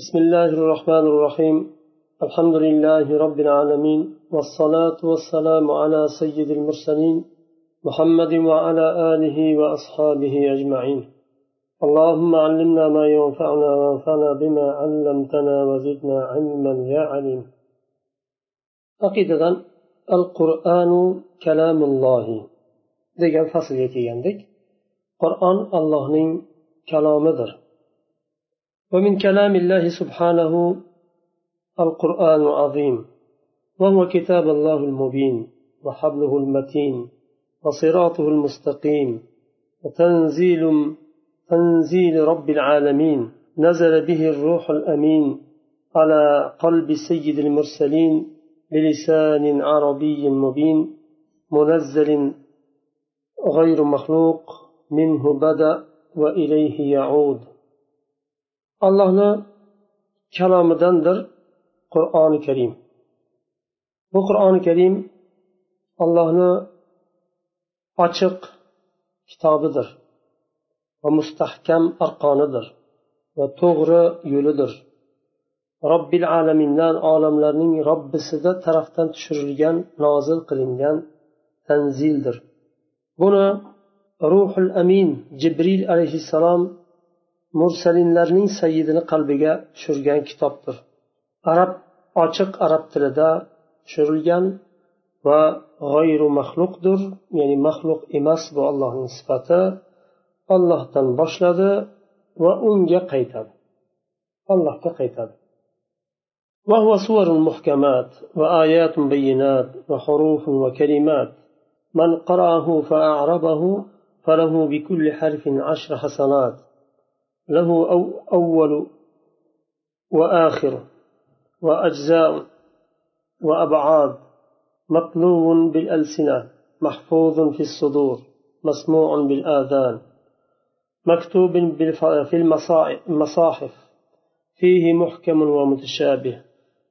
بسم الله الرحمن الرحيم. الحمد لله رب العالمين والصلاة والسلام على سيد المرسلين محمد وعلى آله وأصحابه أجمعين. اللهم علمنا ما ينفعنا وانفعنا بما علمتنا وزدنا علما يا عليم. عقيدة القرآن كلام الله. degan faslga kelgandik qur'on allohning kalomidir ومن كلام الله سبحانه القرآن العظيم وهو كتاب الله المبين وحبله المتين وصراطه المستقيم وتنزيل تنزيل رب العالمين نزل به الروح الأمين على قلب سيد المرسلين بلسان عربي مبين منزل غير مخلوق منه بدأ وإليه يعود. Allohni kalomidandir qur'oni karim. Bu qur'oni karim allohni ochiq kitobidir va mustahkam arqonidir va to'g'ri yo'lidir. Robbil alamindan olamlarning robbisida tarafdan tushirilgan nozil qilingan tanzildir. Buni ruhul amin jibril alayhissalom mursalinlarning sayyidini qalbiga tushirgan kitobdir arab ochiq arab tilida tushirilgan va g'oyru maxluqdir ya'ni maxluq emas bu allohning sifati ollohdan boshladi va unga qaytadi allohga qaytadi وهو سور محكمات وآيات بينات وحروف وكلمات من قرأه فأعربه فله بكل حرف عشر حسنات له أو أول وآخر وأجزاء وأبعاد مطلوب بالألسنة محفوظ في الصدور مسموع بالآذان مكتوب في المصاحف فيه محكم ومتشابه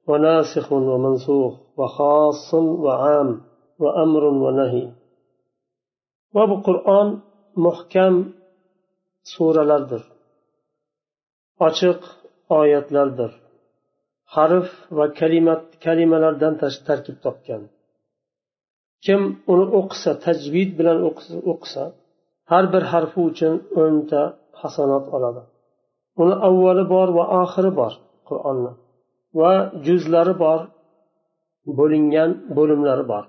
وناسخ ومنسوخ وخاص وعام وأمر ونهي. وبقرآن محكم سورة لردر ochiq oyatlardir. Harf va kalimat kalimalardan tarkib topgan. Kim uni o'qisa tajvid bilan o'qisa har bir harfi uchun o'nta hasanot oladi. Uni avvali bor va oxiri bor qur'onni va juzlari bor bo'lingan bo'limlari bor.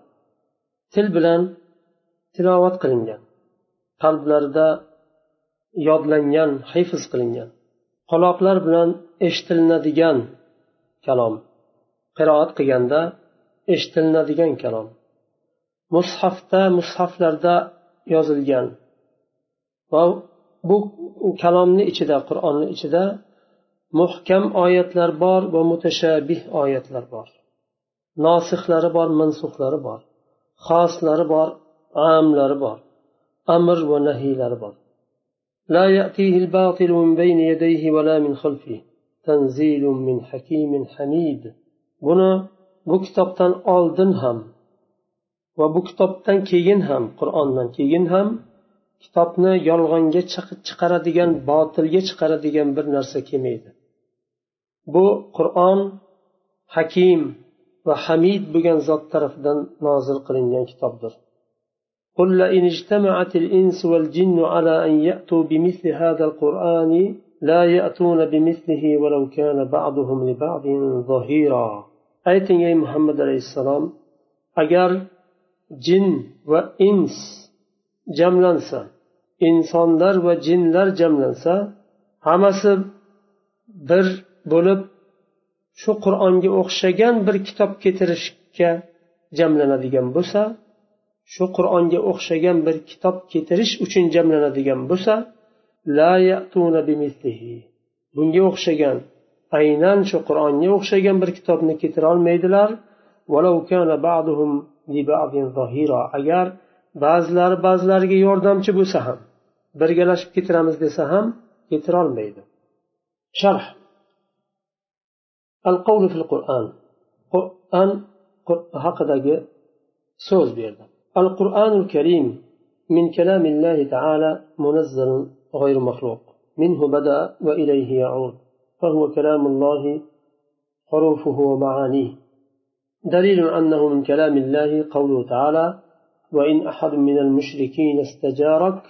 Til bilan tilovat qilingan qalblarida yodlangan hifz qilingan. Quloqlar bilan eshitilinadigan kalom. Qiroat qilganda eshitilinadigan kalom. Mushafda mushaflarda yozilgan. Va bu kalomni ichida qur'onni ichida muhkam oyatlar bor va mutashabih oyatlar bor. Nosixlari bor mansuhlari bor. Xoslari bor amlari bor. Amr va nahiylari bor. لا يأتيه الباطل من بين يديه ولا من خلفه تنزيل من حكيم حميد buni bu kitobdan oldin ham va bu kitobdan keyin ham qur'ondan keyin ham kitobni yolg'onga chiqaradigan botilga chiqaradigan bir narsa kelmaydi bu qur'on hakim va hamid bo'lgan zot tarafidan nozil qilingan kitobdir قل لئن اجتمعت الإنس والجن على أن يأتوا بمثل هذا القرآن لا يأتون بمثله ولو كان بعضهم لبعض ظهيرا ayting ey muhammad alayhissalom agar jin va ins jamlansa insonlar va jinlar jamlansa hammasi bir bo'lib shu qur'onga o'xshagan bir kitob keltirishga jamlanadigan bo'lsa shu qur'onga o'xshagan bir kitob keltirish uchun jamlanadigan bo'lsa bunga o'xshagan aynan shu qur'onga o'xshagan bir kitobni keltirolmaydilar agar ba'zilari ba'zilariga yordamchi bo'lsa ham birgalashib keltiramiz desa ham keltirolmaydi sharh. Al qavlu fil qur'an. Qur'an haqidagi so'z berdi. القرآن الكريم من كلام الله تعالى منزل غير مخلوق. منه بدأ وإليه يعود فهو كلام الله حروفه ومعانيه. دليل أنه من كلام الله قوله تعالى وإن أحد من المشركين استجارك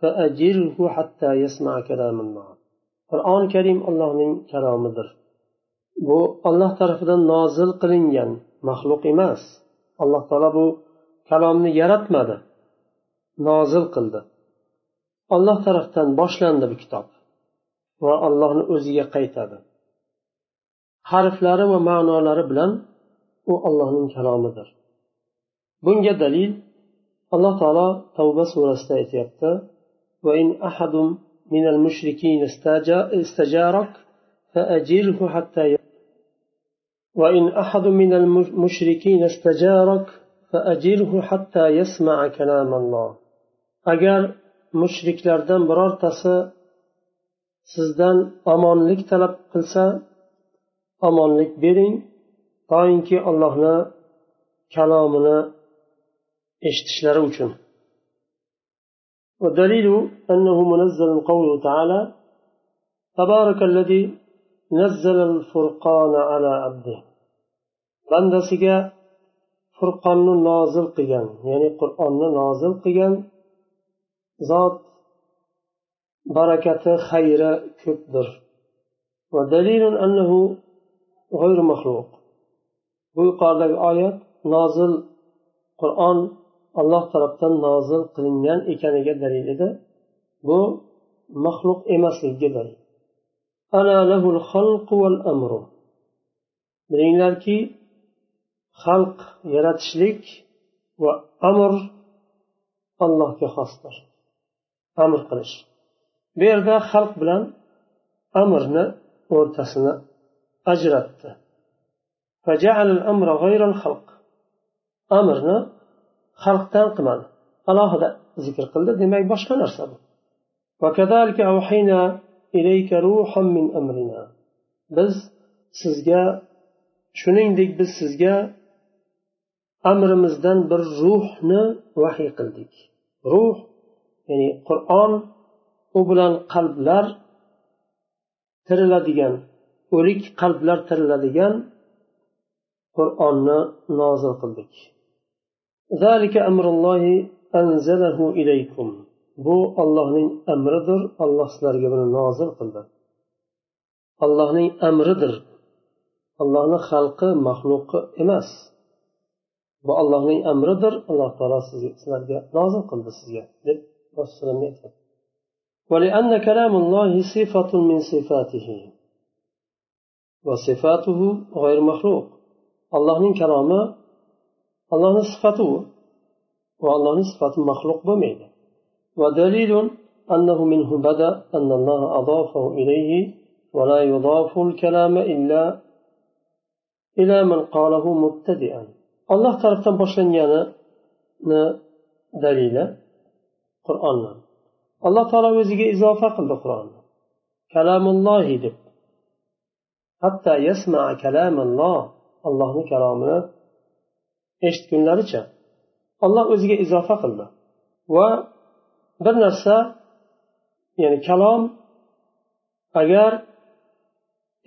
فأجره حتى يسمع كلام الله. qur'oni karim allohning kalomidir bu olloh tarafidan nozil qilingan maxluq emas. Alloh taolo kalomni yaratmadi nozil qildi olloh tarafdan boshlandi bu kitob va allohni o'ziga qaytadi harflari va ma'nolari bilan u allohning kalomidir bunga dalil alloh taolo tavba surasida aytyapti من المشركين استجارك فأجره حتى وإن أحد من المشركين استجارك فأجره حتى يسمع كلام الله agar mushriklardan birortasi sizdan omonlik talab qilsa omonlik bering toinki allohni kalomini eshitishlari uchun والدليل أنه منزل قوله تعالى تبارك الذي نزل الفرقان على عبده bandasiga furqonni nozil qilgan ya'ni qur'onni nozil qilgan zot barakati xayri ko'pdir. Bu yuqoridagi oyat nozil qur'on alloh tarafdan nozil qilingan ekaniga dalil edi. Bu maxluq emasligiga dalil bilinglarki xalq yaratishlik va amr allohga xosdir. Amr qilish. Bu yerda xalq bilan amrni o'rtasini ajratdi. Amrni xalqdan qilmadi. Alohida zikr qildi demak boshqa narsa bu. Biz sizga shuningdek biz sizga amrimizdan bir ruhni vahiy qildik. Ruh ya'ni qur'on u bilan qalblar tiriladigan o'lik qalblar tiriladigan qur'onni nozil qildik. Bu ollohning amridir olloh sizlarga buni nozil qildi. Allohning amridir. Allohni xalqi maxluqi emas. Bu allohning amridir alloh taolo sizlarga nozil qildi sizga deb rasululloh aytgan ولأن كلام الله صفة من صفاته وصفاته غير مخلوق kalomi allohni sifati u va allohni sifati maxluq bo'lmaydi ودليل أنه منه بدأ أن الله أضافه إليه ولا يضاف الكلام إلا إلى من قاله مبتدئا olloh tarafdan boshlanganini dalili qur'onni alloh taolo o'ziga izofa qildi qur'onni kalamullohi deb. Hatto yasma kalamulloh allohni kalomini eshitgunlaricha olloh o'ziga izofa qildi. Va bir narsa ya'ni kalom agar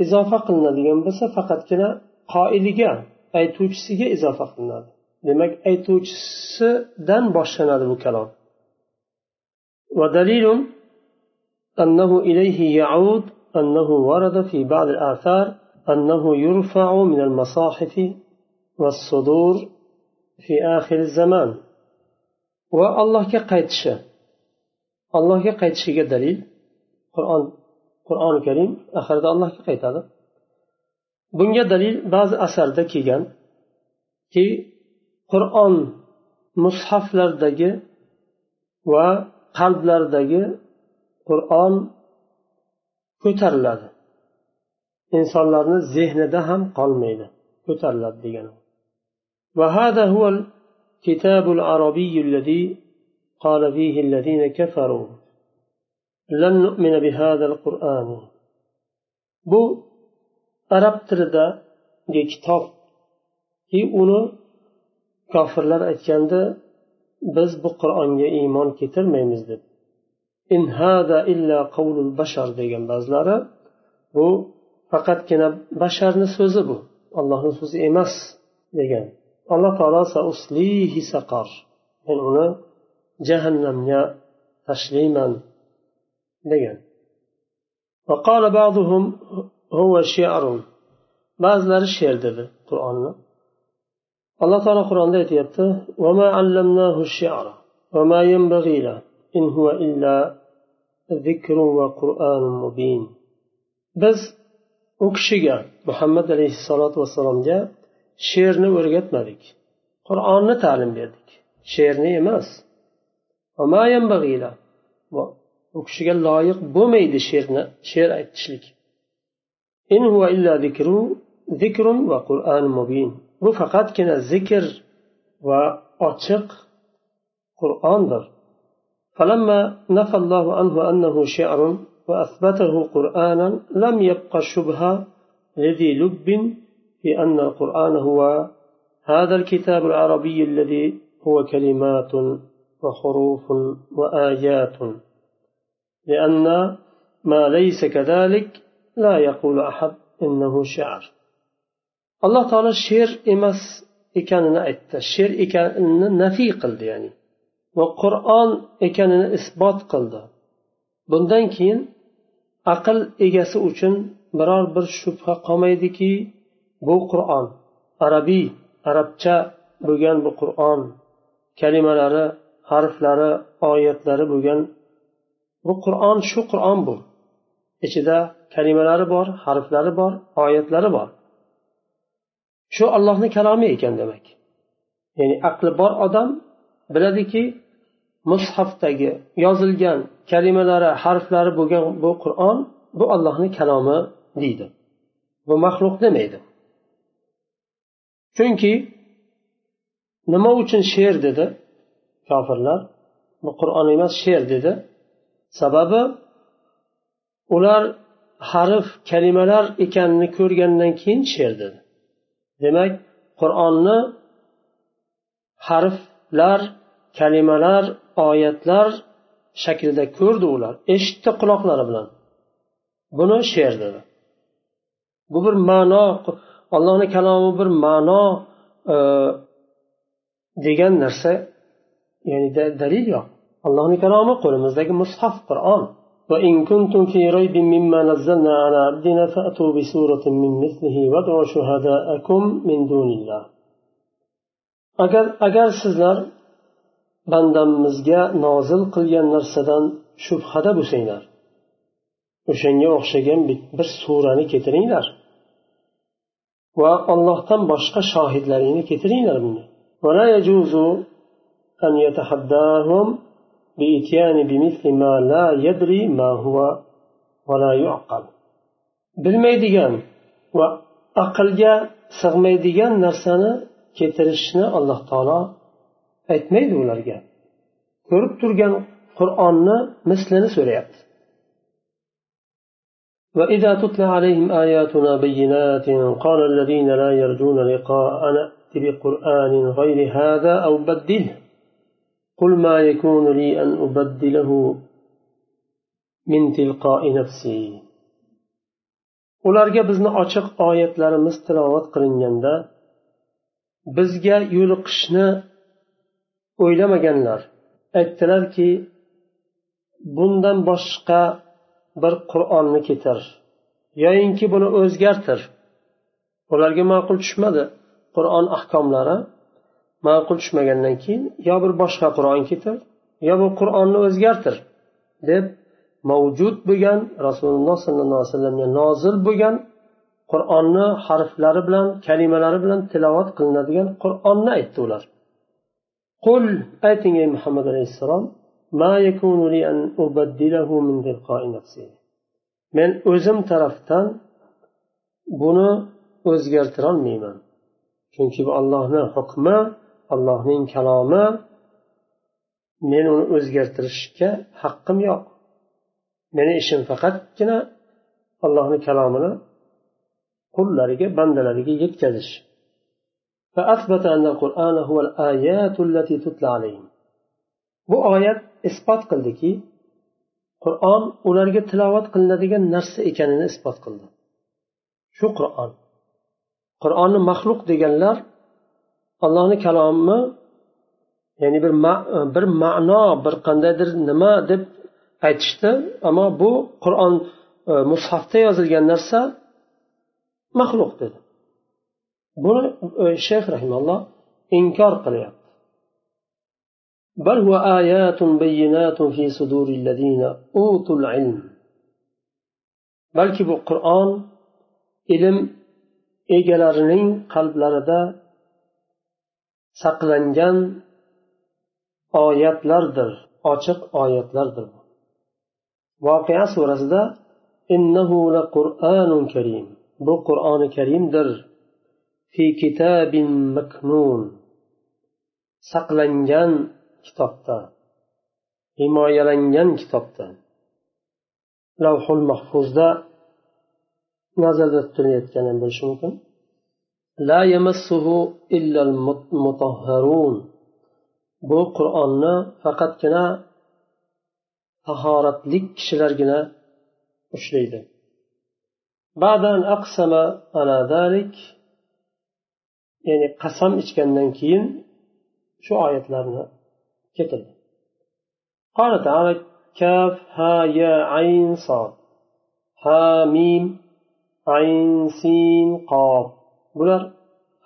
izofa qilinadigan bo'lsa faqatgina qoiliga aytuvchisiga izofa qilinadi. Demak aytuvchisidan boshlanadi bu kalom. ودليل أنه إليه يعود أنه ورد في بعض الآثار أنه يرفع من المصاحف والصدور في آخر الزمان والله كقيتش الله كقيتش دليل قرآن قرآن الكريم آخر الله كقيت هذا bunga dalil ba'zi asarda kelganki qur'on mushaflardagi va qalblardagi qur'on ko'tariladi insonlarni zehnida ham qolmaydi ko'tariladi degani وهذا هو الكتاب العربي الذي قال فيه الذين كفروا لن نؤمن بهذا القرآن bu arab tilidagi kitobki uni kofirlar aytganda biz bu qur'onga iymon keltirmaymiz deb in hada illa qavlul bashar degan ba'zilari bu faqatgina basharni so'zi bu allohni so'zi emas degan alloh taolo saqar men uni jahannamga tashlayman degan وقال بعضهم هو شعر ba'zilari she'r dedi qur'onni alloh taolo qur'onda aytyapti biz u kishiga muhammad alayhissalotu vassalomga she'rni o'rgatmadik. Qur'onni ta'lim berdik. She'rni emas. U kishiga loyiq bo'lmaydi she'rni she'r aytishlik. Huwa illa zikru zikrun va qur'an mubin bu faqatgina zikr va ochiq qur'ondir فلما نفى الله عنه أنه شعر وأثبته قرآنا لم يبق شبهة لذي لب في أن القرآن هو هذا الكتاب العربي الذي هو كلمات وحروف وآيات. لأن ما ليس كذلك لا يقول أحد إنه شعر alloh taolo she'r emas ekanini aytdi she'r ekanini nafiy qildi ya'ni va qur'on ekanini isbot qildi bundan keyin aql egasi uchun biror bir shubha qolmaydiki bu qur'on arabiy arabcha bo'lgan bu qur'on kalimalari harflari oyatlari bo'lgan bu qur'on shu qur'on bu ichida kalimalari bor harflari bor oyatlari bor. Shu ollohni kalomi ekan demak. Ya'ni aqli bor odam biladiki mushafdagi yozilgan kalimalari harflari bo'lgan bu qur'on bu ollohni kalomi deydi. Bu maxluq demaydi. Chunki nima uchun she'r dedi? Kofirlar bu qur'on emas she'r dedi. Sababi ular harf kalimalar ekanini ko'rgandan keyin she'r dedi demak qur'onni harflar kalimalar oyatlar shaklida ko'rdi ular eshitdi quloqlari bilan. Buni she'r dedi bu bir ma'no allohni kalomi bir ma'no e, degan narsa ya'ni dalil yo'q. Allohni kalomi qo'limizdagi mushaf qur'on. وإن كنتم في ريب مما نزلنا على عبدنا فأتوا بسورة من مثله وادعوا شهداءكم من دون الله agar agar sizlar bandamizga nozil qilgan narsadan shubhada bo'lsanglar o'shanga o'xshagan bir surani keltiringlar va ollohdan boshqa shohidlaringni keltiringlar bunga أن يتحداهم بإتيان بمثل ما لا يدري ما هو ولا يعقل. بالميدان وأقل جاء سغميدان نرسانا كترشنا الله تعالى يرجون لقاءنا بقرآن غير هذا أو so'rayapti قل ما يكون لي أن أبدله من تلقاء نفسي ularga bizni ochiq oyatlarimiz tilovat qilinganda bizga yo'liqishni o'ylamaganlar aytdilarki bundan boshqa bir qur'onni keltir yoyinki buni o'zgartir ularga ma'qul tushmadi qur'on ahkomlari Ma'qul tushmagandan keyin yo bir boshqa qur'on keltir yo bu qur'onni o'zgartir deb mavjud bo'lgan rasululloh sollallohu alayhi vasallamga nozil bo'lgan qur'onni harflari bilan kalimalari bilan tilovat qilinadigan qur'onni aytdi ular. Qul ayting ey muhammad alayhissalom men o'zim tarafdan buni o'zgartirolmayman. Chunki bu allohni hukmi allohning kalomi men uni o'zgartirishga haqqim yo'q. Meni ishim faqatgina allohni kalomini qullariga bandalariga yetkazish. Bu oyat isbot qildiki qur'on ularga tilovat qilinadigan narsa ekanini isbot qildi. Shu qur'on. Qur'onni maxluq deganlar allohni kalomi ya'ni bir bir ma'no bir qandaydir nima deb aytishdi ammo bu qur'on e, mushafda yozilgan narsa maxluq dedi buni e, shayx rahimalloh inkor qilyapti بل هو آيات بينات في صدور الذين أوتوا العلم balki bu qur'on ilm egalarining qalblarida saqlangan oyatlardir ochiq oyatlardir voqea surasida innahu qur'onun karim. Bu qur'oni karimdir. Fi kitabin maknun. Saqlangan kitobda himoyalangan kitobda. Lavhul mahfuzda nazarda tutilayotgan ham bo'lishi mumkin. la yamassuhu illal mutahharun bu qur'onni faqatgina tahoratlik kishilargina ushlaydi badan aqsama ala dalik ya'ni qasam ichgandan keyin shu oyatlarni keltirdi قال تعالى كاف ها يا عين صاد ها ميم عين سين قاف bular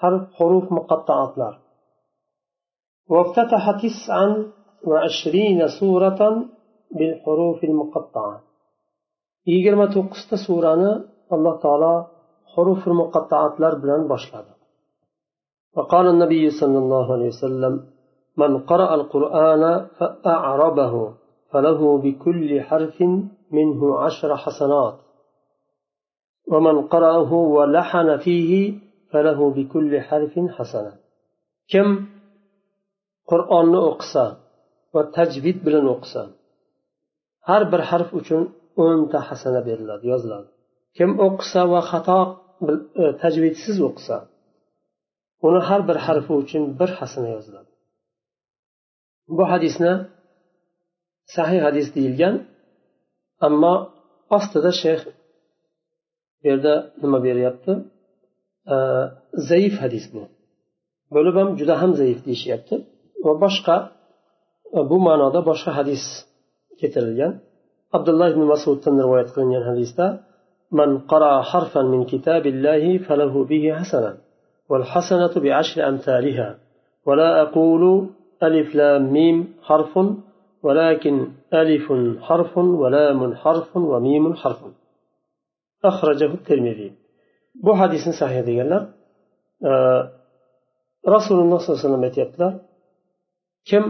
harf huruf muqattaatlar. وافتتح تسعا وعشرين سورة بالحروف المقطعة. يجرم توقست سورة الله تعالى حروف المقطعات لربلان بشلد وقال النبي صلى الله عليه وسلم من قرأ القرآن فأعربه فله بكل حرف منه عشر حسنات. ومن قرأه ولحن فيه kim qur'onni o'qisa va tajvid bilan o'qisa har bir harf uchun o'nta hasana beriladi yoziladi. Kim o'qisa va xato e, tajvidsiz o'qisa uni har bir harfi uchun bir hasana yoziladi. Bu hadisni sahih hadis deyilgan ammo ostida shayx bu yerda nima beryapti? Zaif hadis bu bo'lib ham juda ham zaif deyishyapti va boshqa bu ma'noda boshqa hadis keltirilgan abdulloh ibn masuddan rivoyat qilingan hadisda من قرأ حرفا من كتاب الله فله به حسنة والحسنة بعشر أمثالها ولا أقول ألف لام ميم حرف ولكن ألف حرف ولام حرف وميم حرف أخرجه الترمذي bu hadisni sahih deganlar e, rasululloh sollallohu alayhi vasallam aytyaptilar kim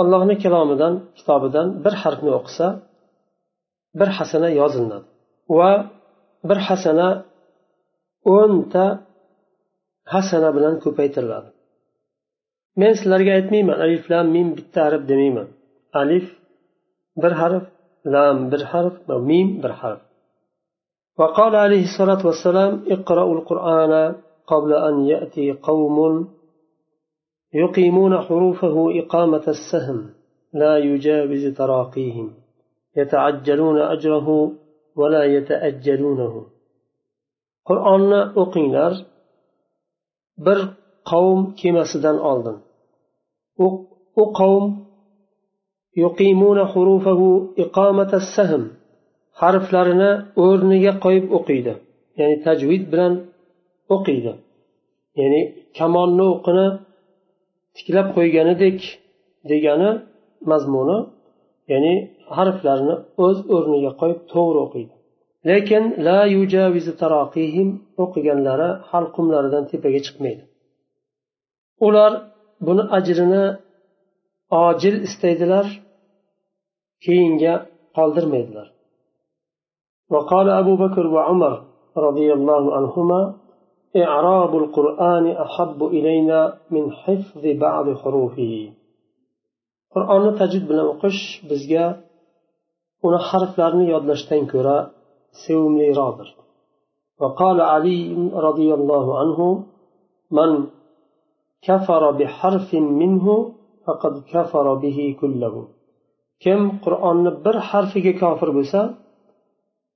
allohni kalomidan kitobidan bir harfni o'qisa bir hasana yozilinadi va bir hasana o'nta hasana bilan ko'paytiriladi. Men sizlarga aytmayman alif lam mim bitta harf demayman. Alif bir harf lam bir harf va mim bir harf. وقال عليه الصلاة والسلام اقرأوا القرآن قبل أن يأتي قوم يقيمون حروفه إقامة السهم لا يجاوز تراقيهم يتعجلون أجره ولا يتأجلونه. قرآن أقينر bir qavm kemasidan oldin u qavm harflarini o'rniga qo'yib o'qiydi. Ya'ni tajvid bilan o'qiydi. Ya'ni kamonni o'qini tiklab qo'yganidek degani mazmuni ya'ni harflarni o'z o'rniga qo'yib to'g'ri o'qiydi. Lekin la yujavizu taraqihim o'qiganlari halqumlaridan tepaga chiqmaydi. Ular buni ajrini ojil istaydilar keyinga qoldirmaydilar. وقال أبو بكر وعمر رضي الله عنهما إعراب القرآن أحب إلينا من حفظ بعض حروفه. qur'onni tajvid bilan o'qish bizga uni harflarini yodlashdan ko'ra sevimliroqdir وقال علي رضي الله عنه من كفر بحرف منه فقد كفر به كله kim qur'onni bir harfiga kofir bo'lsa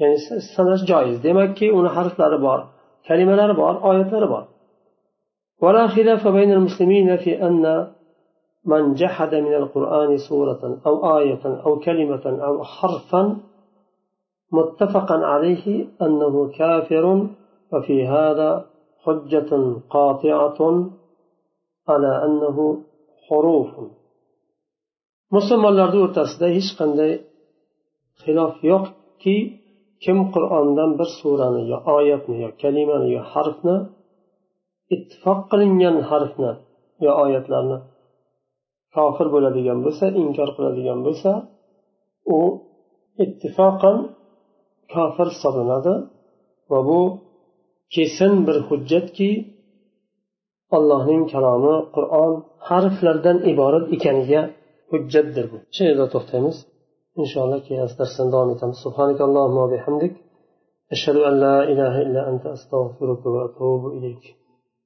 ya'ni sanash joiz demakki uni harflari bor kalimalari bor oyatlari bor ولا خلاف بين المسلمين في أن من جحد من القرآن سورة أو آية أو كلمة أو حرفا متفقا عليه أنه كافر وفي هذا حجة قاطعة على أنه حروف. مسلم الله دور تسده خلاف يقتي kim qur'ondan bir surani yo oyatni yo kalimani yo harfni ittifoq qilingan harfni yo oyatlarni kofir bo'ladigan bo'lsa inkor qiladigan bo'lsa u ittifoqan kofir hisoblanadi va bu kesin bir hujjatki allohning kalomi qur'on harflardan iborat ekaniga hujjatdir bu. Shu yerda to'xtaymiz. inshaalloh kelasi darsdan davom etamiz subhanakallohumma bihamdik أشهد أن لا إله إلا أنت أستغفرك وأتوب إليك